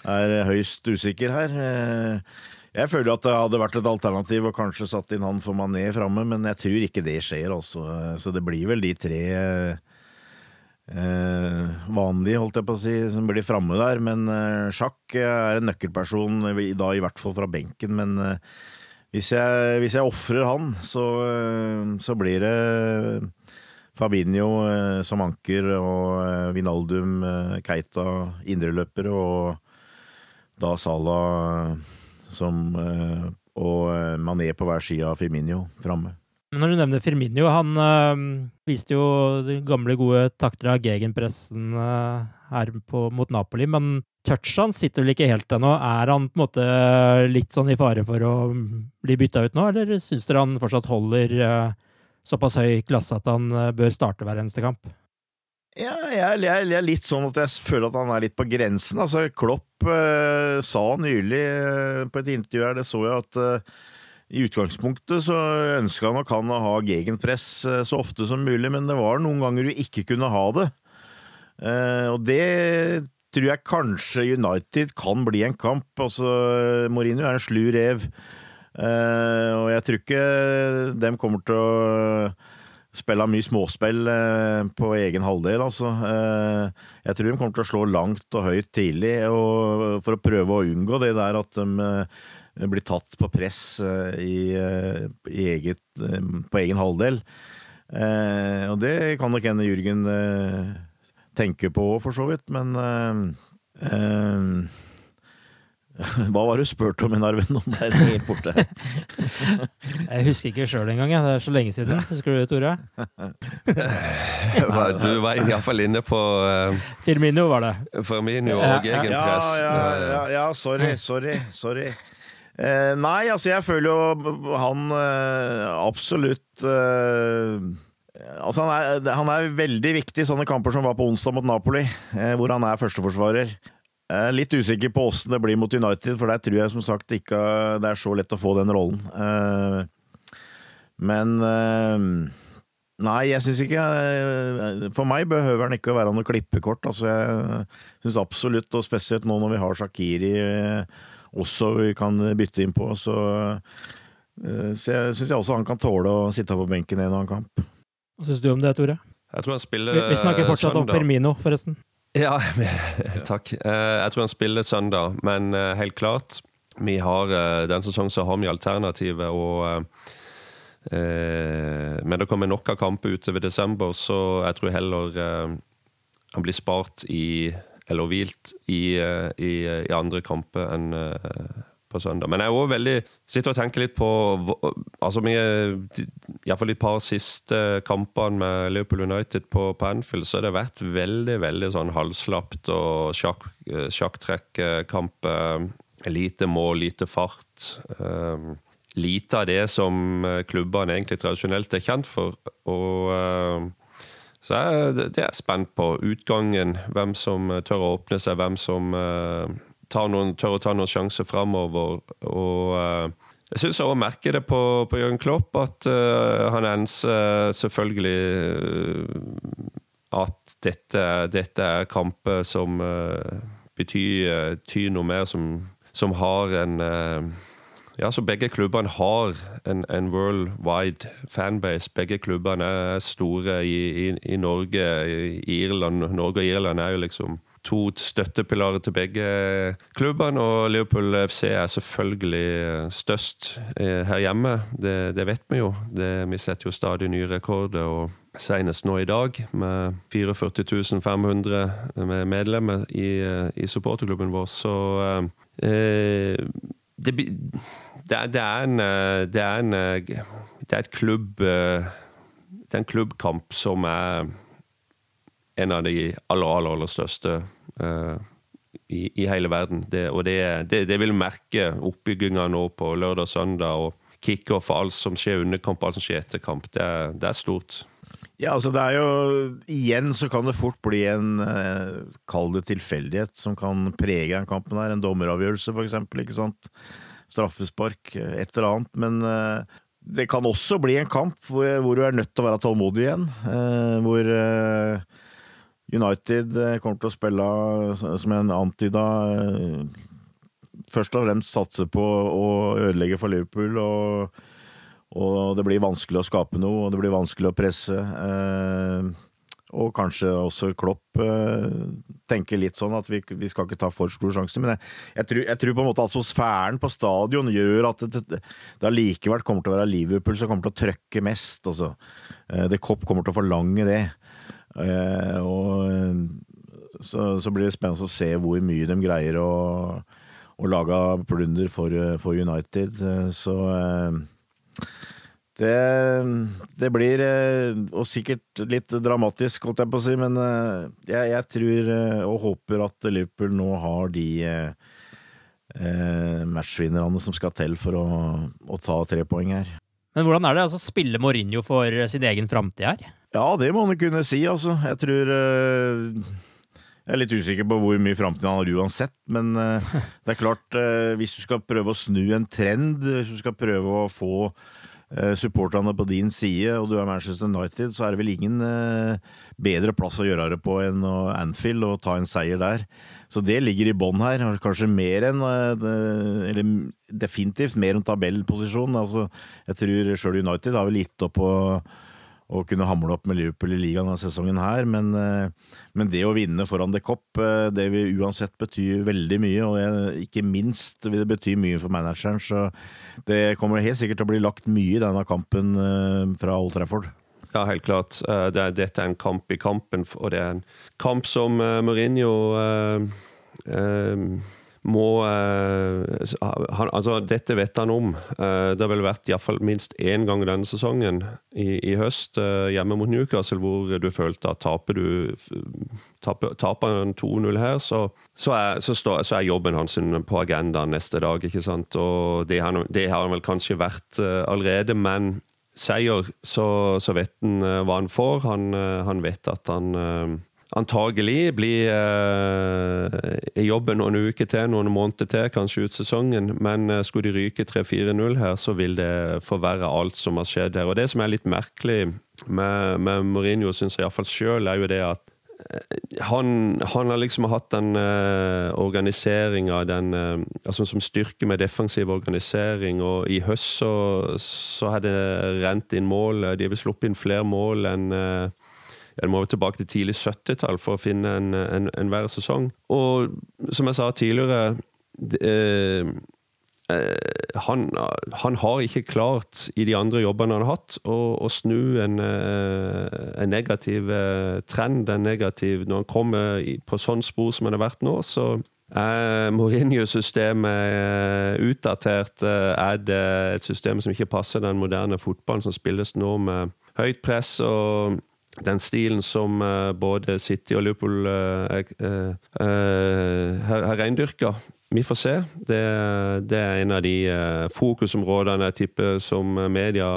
er høyst usikker her. Eh, jeg føler at det hadde vært et alternativ å kanskje satt inn han for Mané framme, men jeg tror ikke det skjer, altså. Så det blir vel de tre eh, vanlige, holdt jeg på å si, som blir framme der. Men eh, sjakk er en nøkkelperson, da i hvert fall fra benken. Men eh, hvis jeg, hvis jeg ofrer han, så, eh, så blir det Fabinho eh, som anker og eh, Vinaldum, Keita indreløpere og da Salah som, og Mané på hver side av Firminio framme. Når du nevner Firminio, han øh, viste jo de gamle, gode takter av gegenpressen øh, her på, mot Napoli, men touchet hans sitter vel ikke helt ennå. Er han på en måte litt sånn i fare for å bli bytta ut nå, eller syns dere han fortsatt holder øh, såpass høy klasse at han bør starte hver eneste kamp? Ja, jeg, jeg, jeg, er litt sånn at jeg føler at han er litt på grensen. Altså, Klopp eh, sa nylig eh, på et intervju her, det så jeg at eh, i utgangspunktet så ønska nok han å ha gegenpress eh, så ofte som mulig, men det var noen ganger du ikke kunne ha det. Eh, og det tror jeg kanskje United kan bli en kamp. Altså, Mourinho er en slu rev, eh, og jeg tror ikke dem kommer til å spille mye småspill eh, på egen halvdel, altså. Eh, jeg tror de kommer til å slå langt og høyt tidlig, og for å prøve å unngå det der at de eh, blir tatt på press i, i eget, på egen halvdel. Og det kan nok hende Jürgen tenke på for så vidt, men Hva var det du spurte om, Arven? Nå ble det helt borte. jeg husker ikke sjøl engang. Det er så lenge siden. Husker du det, Tore? du var iallfall inne på uh, Firmino, var det. Firmino og egenpress. Ja, ja, ja, ja, sorry, sorry. sorry. Uh, nei, altså, jeg føler jo han uh, absolutt Altså han er, han er, veldig viktig i sånne kamper som var på onsdag mot Napoli, hvor han er førsteforsvarer. Jeg er litt usikker på åssen det blir mot United, for der tror jeg som sagt ikke det er så lett å få den rollen. Eh, men eh, Nei, jeg syns ikke eh, For meg behøver han ikke å være noe klippekort. Altså, jeg syns absolutt, og spesielt nå når vi har Shakiri også vi kan bytte inn på, så, så jeg syns jeg også han kan tåle å sitte på benken i en annen kamp. Hva syns du om det, Tore? Jeg tror han spiller Vi, vi snakker fortsatt søndag. om Firmino, forresten. Ja, takk. Eh, jeg tror han spiller søndag, men eh, helt klart vi har eh, Den sesongen så har vi alternativet, og Men det kommer nok av kamper utover desember, så jeg tror heller han blir spart i Eller hvilt i, i, i andre kamper enn på søndag. Men jeg er også veldig sitter og tenker litt på altså Iallfall de par siste kampene med Liverpool United på, på Anfield, så har det vært veldig veldig sånn halvslapt og sjakk, sjakktrekkamp. Lite mål, lite fart. Um, lite av det som klubbene egentlig tradisjonelt er kjent for. Og um, så jeg, det er jeg spent på. Utgangen, hvem som tør å åpne seg, hvem som uh, noen, tør å ta noen sjanser framover. Og uh, jeg syns også å merke det på, på Jørgen Klopp at uh, han enser selvfølgelig uh, at dette, dette, er kamper som betyr, noe mer, som, som har en ja, så Begge klubbene har en, en worldwide fanbase. Begge klubbene er store i, i, i Norge. I Irland. Norge og Irland er jo liksom to støttepilarer til begge klubbene. Og Liverpool FC er selvfølgelig størst eh, her hjemme. Det, det vet vi jo. Det, vi setter jo stadig nye rekorder. og Senest nå i dag, med 44 500 medlemmer i, i supporterklubben vår. Så eh, det, det, er en, det er en Det er et klubb Det er en klubbkamp som er en av de aller, aller, aller største uh, i, i, hele verden. Det, og det, det, det vil merke oppbygginga nå på lørdag og søndag, og kickoff og alt som skjer under kamp, alt som skjer etter kamp. Det, det er stort. Ja, altså det er jo Igjen så kan det fort bli en eh, Kall det tilfeldighet som kan prege den kampen her. En dommeravgjørelse, for eksempel. Ikke sant? Straffespark, et eller annet. Men eh, det kan også bli en kamp hvor, hvor, du er nødt til å være tålmodig igjen. Eh, hvor eh, United eh, kommer til å spille som en antyda eh, Først og fremst satse på å ødelegge for Liverpool. og og det blir vanskelig å skape noe, og det blir vanskelig å presse. Eh, og kanskje også Klopp eh, tenker litt sånn at vi, vi, skal ikke ta for stor sjanse. Men jeg, jeg, tror, jeg, tror, på en måte atmosfæren på stadion gjør at det, det, allikevel kommer til å være Liverpool som kommer til å trøkke mest. Altså. Eh, det Kopp kommer til å forlange det. Eh, og så, så, blir det spennende å se hvor mye de greier å, å lage plunder for, for United. Eh, så eh, det, det, blir eh, og sikkert litt dramatisk, holdt jeg på å si, men eh, jeg, jeg, tror eh, og håper at Liverpool nå har de eh, matchvinnerne som skal til for å, å ta tre poeng her. Men hvordan er det? altså spille Mourinho for sin egen framtid her? Ja, det må man kunne si, altså. Jeg tror eh, jeg er litt usikker på hvor mye framtid han har uansett, men uh, det er klart, uh, hvis du skal prøve å snu en trend, hvis du skal prøve å få supporterne på din side, og du er Manchester United, så er det vel ingen bedre plass å gjøre det på enn Anfield og ta en seier der. Så det ligger i bånn her. Kanskje mer enn Eller definitivt mer enn tabellposisjon. Altså, jeg tror sjøl United har vel gitt opp på å kunne hamle opp med Liverpool i ligaen denne sesongen her, men, eh, men, det å vinne foran The Cop, eh, det vil uansett bety veldig mye, og ikke minst vil det bety mye for manageren, så det kommer helt sikkert til å bli lagt mye i denne kampen eh, fra Old Trafford. Ja, helt klart. Det er, dette er en kamp i kampen, og det er en kamp som Mourinho eh, uh, må eh, han, Altså, dette vet han om. Eh, det har vel vært iallfall minst én gang denne sesongen, i, i, høst, eh, hjemme mot Newcastle, hvor du følte at taper du taper, taper 2-0 her, så, så, er, så, stå, så, er, jobben hans på agendaen neste dag. ikke sant? Og det har, det har han vel kanskje vært allerede, men seier, så vet han hva han får. Han, han vet at han antagelig bli eh, i jobben noen uker til, noen måneder til, kanskje ut sesongen. Men eh, skulle de ryke 3-4-0 her, så vil det forverre alt som har skjedd her. Og det som er litt merkelig med, med Mourinho, syns jeg iallfall sjøl, er jo det at eh, han, han, har liksom hatt den uh, organiseringa uh, altså som styrke med defensiv organisering, og i høst så, så har det rent inn mål. De har sluppet inn flere mål enn uh, Du må tilbake til tidlig 70-tall for å finne en, en, en hver sesong. Og som jeg sa tidligere det, eh, eh, han, han, har ikke klart, i de andre jobbene han har hatt, å, å snu en, eh, en, negativ eh, trend. En negativ, når han kommer på sånn spor som han har vært nå, så er Mourinho-systemet utdatert? Er det et system som ikke passer den moderne fotballen som spilles nå, med høyt press og den stilen som uh, både City og Liverpool uh, uh, har reindyrka. Vi får se. Det, det, er en av de fokusområdene jeg tipper som media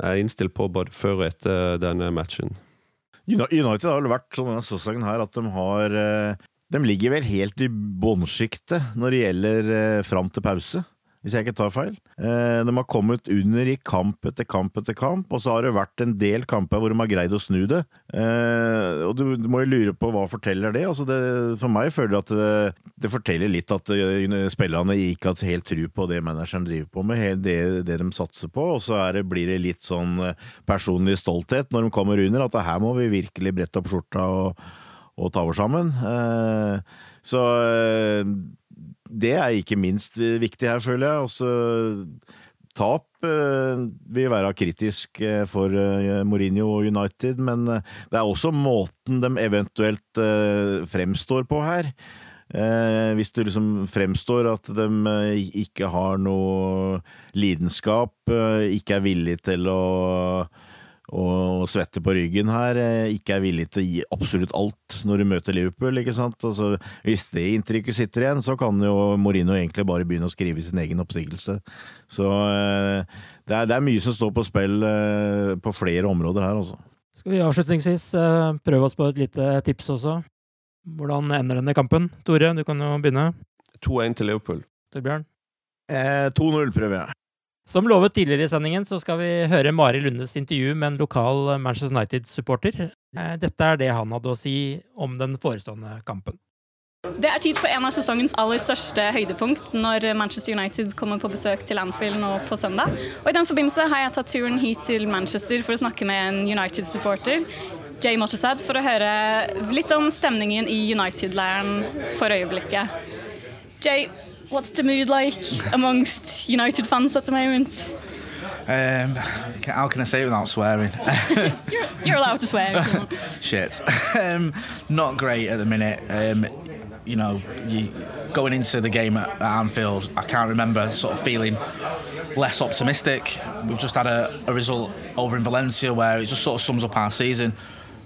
er innstilt på både før og etter denne matchen. United har vel vært sånn denne her at de har De ligger vel helt i bånnsjiktet når det gjelder fram til pause hvis jeg ikke tar feil. Eh, de har kommet under i kamp etter kamp etter kamp, og så har det vært en del kamper hvor de har greid å snu det. Eh, og du, må jo lure på hva forteller det. Altså det for meg føler jeg at det, det, forteller litt at eh, spillerne ikke har helt tru på det manageren driver på med, det, det de satser på, og så det, blir det litt sånn personlig stolthet når de kommer under, at her må vi virkelig brette opp skjorta og, og ta over sammen. Så det er ikke minst viktig her, føler jeg. Også, tap eh, vil være kritisk eh, for eh, Mourinho og United, men det er også måten de eventuelt fremstår på her. hvis det liksom fremstår at de ikke har noe lidenskap, ikke er villig til å og svette på ryggen her, eh, ikke er villig til å gi absolutt alt når du møter Liverpool. ikke sant? Altså, hvis det inntrykket sitter igjen, så kan jo Mourinho egentlig bare begynne å skrive sin egen oppsigelse. Så eh, det er, det er mye som står på spill eh, på flere områder her, altså. Skal vi avslutningsvis prøve oss på et lite tips også? Hvordan ender denne kampen? Tore, du kan jo begynne. 2-1 til Liverpool. Torbjørn? Eh, 2-0 prøver jeg. Som lovet tidligere i sendingen, så skal vi høre Mari Lundes intervju med en lokal Manchester United-supporter. Eh, dette er det han hadde å si om den forestående kampen. Det er tid for en av sesongens aller største høydepunkt når Manchester United kommer på besøk til Anfield nå på søndag. Og I den forbindelse har jeg tatt turen hit til Manchester for å snakke med en United-supporter, Jay Mottersad, for å høre litt om stemningen i United-leiren for øyeblikket. Jay, what's the mood like amongst United fans at the moment? Um, how can I say it without swearing? you're, you're, allowed to swear. Shit. Um, not great at the minute. Um, you know, you, going into the game at, at, Anfield, I can't remember sort of feeling less optimistic. We've just had a, a result over in Valencia where it just sort of sums up our season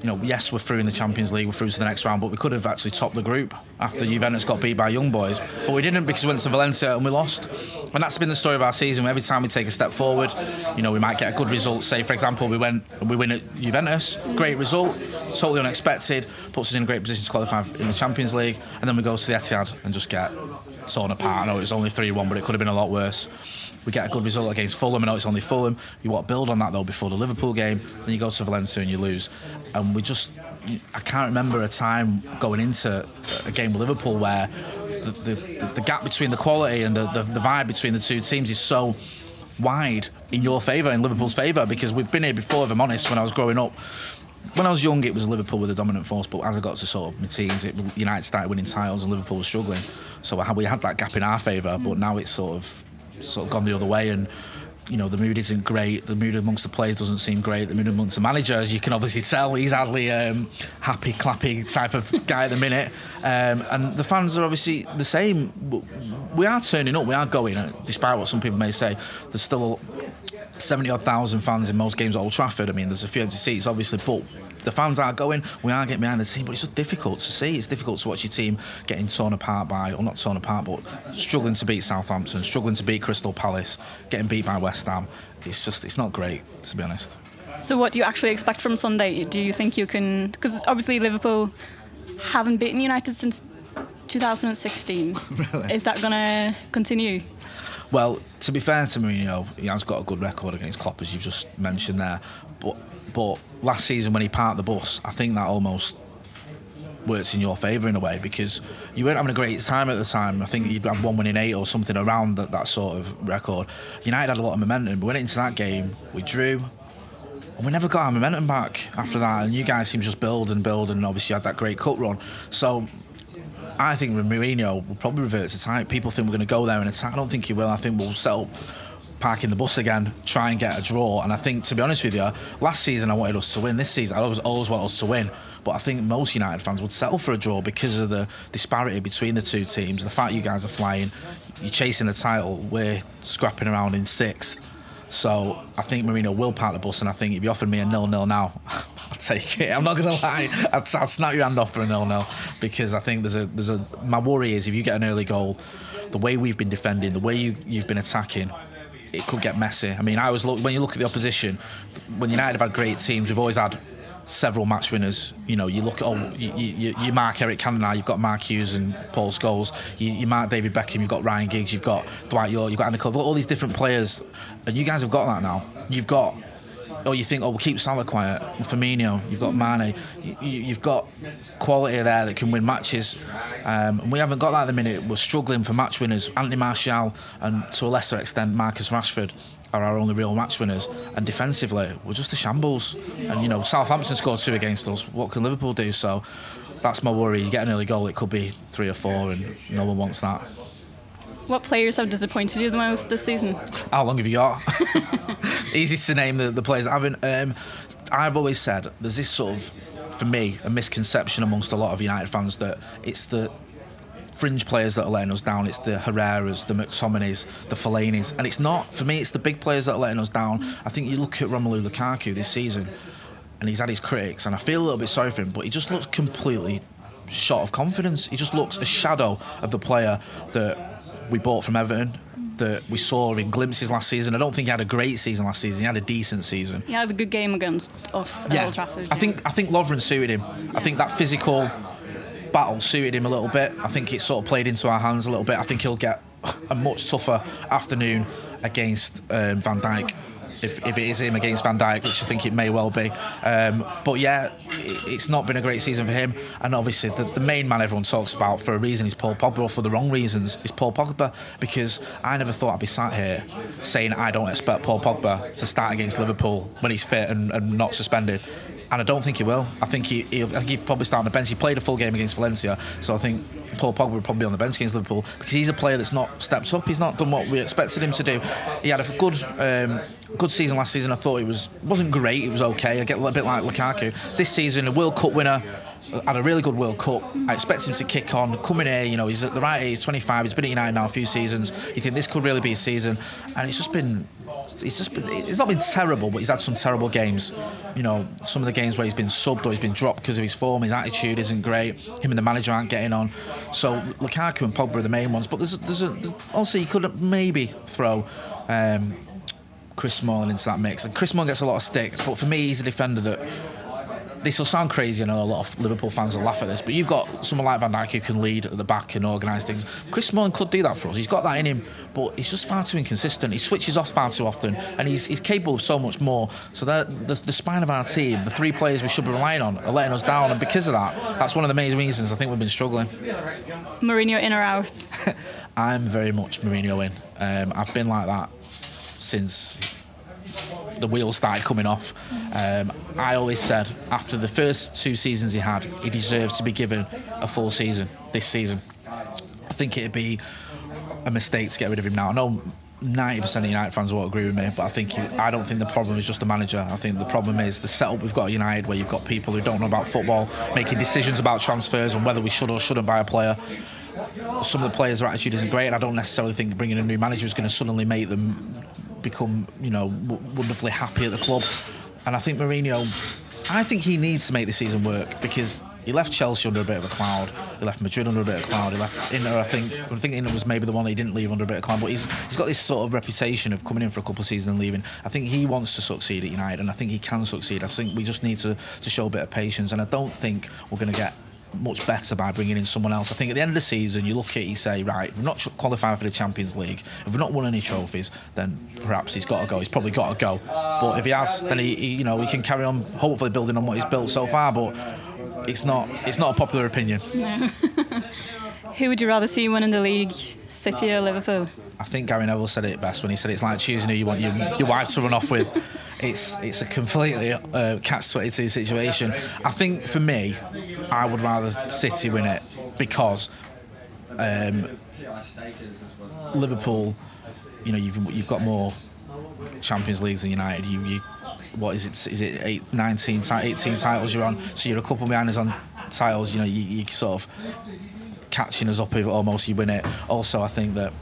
you know, yes, we're through in the Champions League, we're through to the next round, but we could have actually topped the group after Juventus got beat by Young Boys. But we didn't because we went to Valencia and we lost. And that's been the story of our season. Every time we take a step forward, you know, we might get a good result. Say, for example, we went we win at Juventus, great result, totally unexpected, puts us in a great position to qualify in the Champions League, and then we go to the Etihad and just get torn apart. I know it was only 3 1, but it could have been a lot worse. We get a good result against Fulham. I know it's only Fulham. You want to build on that though before the Liverpool game. Then you go to Valencia and you lose. And we just, I can't remember a time going into a game with Liverpool where the, the, the gap between the quality and the, the, the vibe between the two teams is so wide in your favour, in Liverpool's favour, because we've been here before, if I'm honest, when I was growing up when I was young, it was Liverpool with the dominant force, but as I got to sort of my teens, it, United started winning titles and Liverpool was struggling. So we had that gap in our favour, but now it's sort of sort of gone the other way and you know the mood isn't great. The mood amongst the players doesn't seem great. The mood amongst the managers, you can obviously tell, he's hardly um, happy, clappy type of guy at the minute. Um, and the fans are obviously the same. We are turning up. We are going, despite what some people may say. There's still 70 odd thousand fans in most games at Old Trafford. I mean, there's a few empty seats, obviously, but the fans are going. We are getting behind the team, but it's just difficult to see. It's difficult to watch your team getting torn apart by, or not torn apart, but struggling to beat Southampton, struggling to beat Crystal Palace, getting beat by West Ham. It's just, it's not great, to be honest. So, what do you actually expect from Sunday? Do you think you can? Because obviously Liverpool haven't beaten United since 2016. really? Is that going to continue? Well, to be fair to Mourinho, he has got a good record against Klopp, as you've just mentioned there. But but last season when he parked the bus, I think that almost works in your favour in a way because you weren't having a great time at the time. I think you'd had one win in eight or something around that, that sort of record. United had a lot of momentum. We went into that game, we drew, and we never got our momentum back after that. And you guys seem to just build and build, and obviously had that great cut run. So I think Mourinho will probably revert to type. People think we're going to go there and attack. I don't think he will. I think we'll set up parking the bus again, try and get a draw. And I think, to be honest with you, last season I wanted us to win. This season I always, always want us to win. But I think most United fans would settle for a draw because of the disparity between the two teams. The fact you guys are flying, you're chasing the title, we're scrapping around in sixth. So I think Marino will park the bus, and I think if you offered me a nil-nil now, I'd take it. I'm not going to lie, I'd, I'd snap your hand off for a nil-nil because I think there's a there's a. My worry is if you get an early goal, the way we've been defending, the way you you've been attacking, it could get messy. I mean, I was look, when you look at the opposition, when United have had great teams, we've always had several match winners. You know, you look at oh, you, you, you mark Eric Cantona, you've got Mark Hughes and Paul Scholes. You, you mark David Beckham, you've got Ryan Giggs, you've got Dwight York, you've got Anna Club, all these different players, and you guys have got that now. You've got or you think, oh, we'll keep Salah quiet. Firmino, you've got Mane, you, have got quality there that can win matches. Um, and we haven't got that at the minute. We're struggling for match winners. Anthony Martial and to a lesser extent Marcus Rashford are our only real match winners. And defensively, we're just a shambles. And you know, Southampton scored two against us. What can Liverpool do? So that's my worry. You get an early goal, it could be three or four, and no one wants that. What players have disappointed you the most this season? How long have you got? Easy to name the, the players. I haven't. Um, I've always said there's this sort of, for me, a misconception amongst a lot of United fans that it's the fringe players that are letting us down. It's the Herreras, the McTominays, the Fellaini's, and it's not. For me, it's the big players that are letting us down. I think you look at Romelu Lukaku this season, and he's had his critics, and I feel a little bit sorry for him, but he just looks completely short of confidence. He just looks a shadow of the player that we bought from Everton that we saw in glimpses last season. I don't think he had a great season last season. He had a decent season. He had a good game against us at yeah. Old Trafford. I think I think Lovren suited him. Yeah. I think that physical battle suited him a little bit. I think it sort of played into our hands a little bit. I think he'll get a much tougher afternoon against um, Van Dijk. If, if it is him against Van Dijk, which I think it may well be. Um, but yeah, it's not been a great season for him. And obviously, the, the main man everyone talks about for a reason is Paul Pogba, or for the wrong reasons is Paul Pogba. Because I never thought I'd be sat here saying I don't expect Paul Pogba to start against Liverpool when he's fit and, and not suspended and I don't think he will. I think he, he'll, I think he'll probably start on the bench. He played a full game against Valencia, so I think Paul Pogba would probably be on the bench against Liverpool because he's a player that's not stepped up. He's not done what we expected him to do. He had a good, um, good season last season. I thought it was wasn't great. It was okay. I get a bit like Lukaku this season, a World Cup winner. Had a really good World Cup. I expect him to kick on, Coming here. You know, he's at the right age, 25. He's been at United now a few seasons. You think this could really be a season, and it's just been he's just been, it's not been terrible, but he's had some terrible games. You know, some of the games where he's been subbed or he's been dropped because of his form, his attitude isn't great. Him and the manager aren't getting on. So Lukaku and Pogba are the main ones. But there's, there's, a, there's also you could maybe throw. Um, Chris Smalling into that mix, and Chris Smalling gets a lot of stick, but for me, he's a defender that this will sound crazy, and know a lot of Liverpool fans will laugh at this, but you've got someone like Van Dijk who can lead at the back and organise things. Chris Smalling could do that for us. He's got that in him, but he's just far too inconsistent. He switches off far too often, and he's, he's capable of so much more. So the, the spine of our team, the three players we should be relying on, are letting us down, and because of that, that's one of the main reasons I think we've been struggling. Mourinho in or out? I'm very much Mourinho in. Um, I've been like that since the wheels started coming off. Um, I always said after the first two seasons he had, he deserves to be given a full season this season. I think it'd be a mistake to get rid of him now. I know 90% of United fans won't agree with me, but I think I don't think the problem is just the manager. I think the problem is the setup we've got at United, where you've got people who don't know about football making decisions about transfers and whether we should or shouldn't buy a player. Some of the players' attitude isn't great, and I don't necessarily think bringing a new manager is going to suddenly make them become, you know, w- wonderfully happy at the club. And I think Mourinho, I think he needs to make the season work because he left Chelsea under a bit of a cloud. He left Madrid under a bit of a cloud. He left Inter. I think I think Inter was maybe the one that he didn't leave under a bit of a cloud. But he's he's got this sort of reputation of coming in for a couple of seasons and leaving. I think he wants to succeed at United, and I think he can succeed. I think we just need to to show a bit of patience. And I don't think we're going to get much better by bringing in someone else. I think at the end of the season, you look at it, you say, right, we've not qualified for the Champions League. If we've not won any trophies, then perhaps he's got to go. He's probably got to go. But if he has, then he, he you know, he can carry on, hopefully building on what he's built so far. But it's not, it's not a popular opinion. Who would you rather see winning the league, City or Liverpool? I think Gary Neville said it best when he said it's like choosing who you want your, your wife to run off with. It's it's a completely uh, catch twenty two situation. I think for me, I would rather City win it because um, Liverpool, you know, you've you've got more Champions Leagues than United. You you what is it? Is it eight, 19, 18 titles you're on? So you're a couple behind us on titles. You know, you, you sort of catching us up if almost you win it. Also, I think that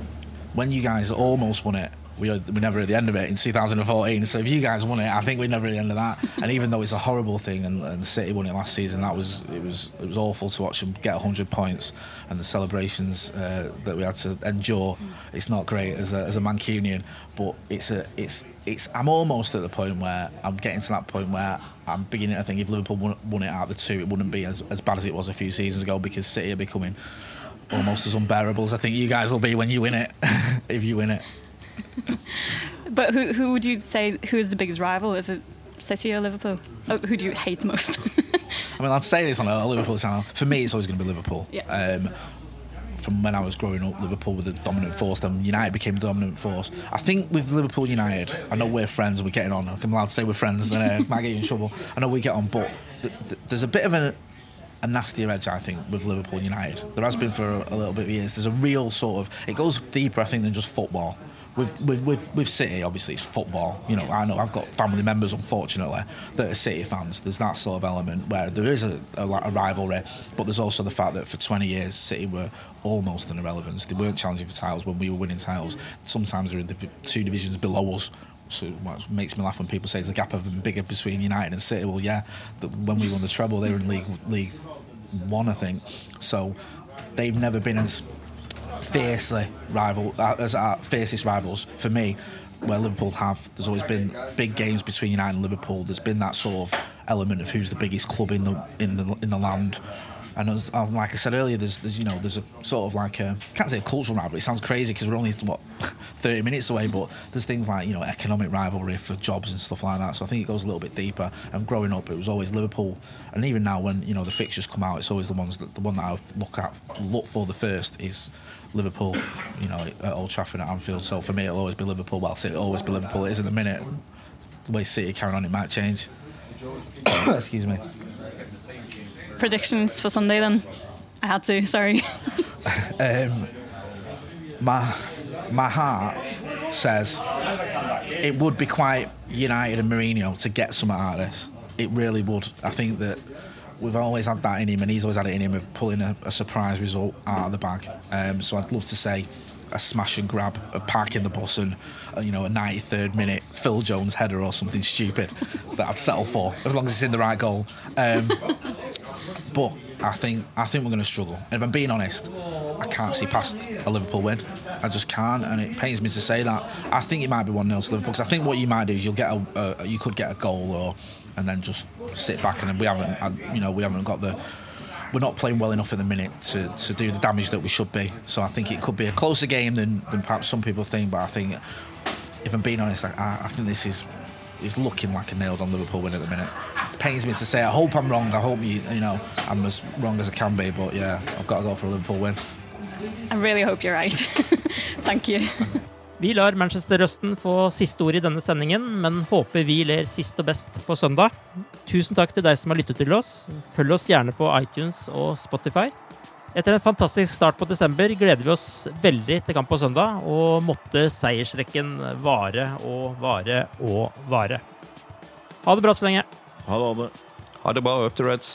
when you guys almost won it, we were, we never at the end of it in 2014. So if you guys won it, I think we're never at the end of that. and even though it's a horrible thing, and, and City won it last season, that was it was it was awful to watch them get 100 points and the celebrations uh, that we had to endure. It's not great as a, as a Mancunian, but it's a it's it's. I'm almost at the point where I'm getting to that point where I'm beginning to think if Liverpool won, won it out of the two, it wouldn't be as, as bad as it was a few seasons ago because City are becoming almost as unbearable as I think you guys will be when you win it, if you win it. but who who would you say who is the biggest rival? Is it City or Liverpool? Oh, who do you hate the most? I mean, I'd say this on a Liverpool channel. For me, it's always going to be Liverpool. Yeah. Um, from when I was growing up, Liverpool were the dominant force. Then United became the dominant force. I think with Liverpool United, I know we're friends we're getting on. I'm allowed to say we're friends and uh, might get in trouble. I know we get on, but th- th- there's a bit of a, a nastier edge, I think, with Liverpool United. There has been for a, a little bit of years. There's a real sort of, it goes deeper, I think, than just football with, with, with, with City, obviously, it's football. You know, I know I've got family members, unfortunately, that are City fans. There's that sort of element where there is a, a, a rivalry, but there's also the fact that for 20 years, City were almost an irrelevance. They weren't challenging for titles when we were winning titles. Sometimes they're in the two divisions below us. So what makes me laugh when people say there's a gap of bigger between United and City. Well, yeah, the, when we won the treble, they were in League League One, I think. So they've never been as fiercely rival uh, as our fiercest rivals for me. Where Liverpool have, there's always been big games between United and Liverpool. There's been that sort of element of who's the biggest club in the in the in the land. And as, as- like I said earlier, there's, there's you know there's a sort of like a can't say a cultural rivalry. It sounds crazy because we're only what 30 minutes away, but there's things like you know economic rivalry for jobs and stuff like that. So I think it goes a little bit deeper. And growing up, it was always Liverpool, and even now when you know the fixtures come out, it's always the ones that, the one that I look at look for the first is Liverpool. You know at Old Trafford at Anfield. So for me, it'll always be Liverpool. Well, it'll always be Liverpool. It is at the minute. The way City carrying on, it might change. Excuse me. Predictions for Sunday then? I had to, sorry. um, my my heart says it would be quite United and Mourinho to get some out of this. It really would. I think that we've always had that in him, and he's always had it in him of pulling a, a surprise result out of the bag. Um, so I'd love to say a smash and grab of parking the bus and uh, you know a 93rd minute Phil Jones header or something stupid that I'd settle for as long as it's in the right goal. Um, but I think I think we're going to struggle. And if I'm being honest, I can't see past a Liverpool win. I just can't, and it pains me to say that. I think it might be one 0 to Liverpool because I think what you might do is you'll get a, a you could get a goal or and then just sit back and we haven't uh, you know we haven't got the we're not playing well enough in the minute to, to do the damage that we should be. So I think it could be a closer game than, than perhaps some people think. But I think if I'm being honest, I, I think this is is looking like a nailed on Liverpool win at the minute. Pains me to say. I hope I'm wrong. I hope you you know I'm as wrong as I can be. But yeah, I've got to go for a Liverpool win. I really hope you're right. Thank you. Vi lar Manchester-røsten få siste ord i denne sendingen, men håper vi ler sist og best på søndag. Tusen takk til deg som har lyttet til oss. Følg oss gjerne på iTunes og Spotify. Etter en fantastisk start på desember gleder vi oss veldig til kamp på søndag, og måtte seiersrekken vare og vare og vare. Ha det bra så lenge. Ha det, ha det. Ha det bra, up to Reds.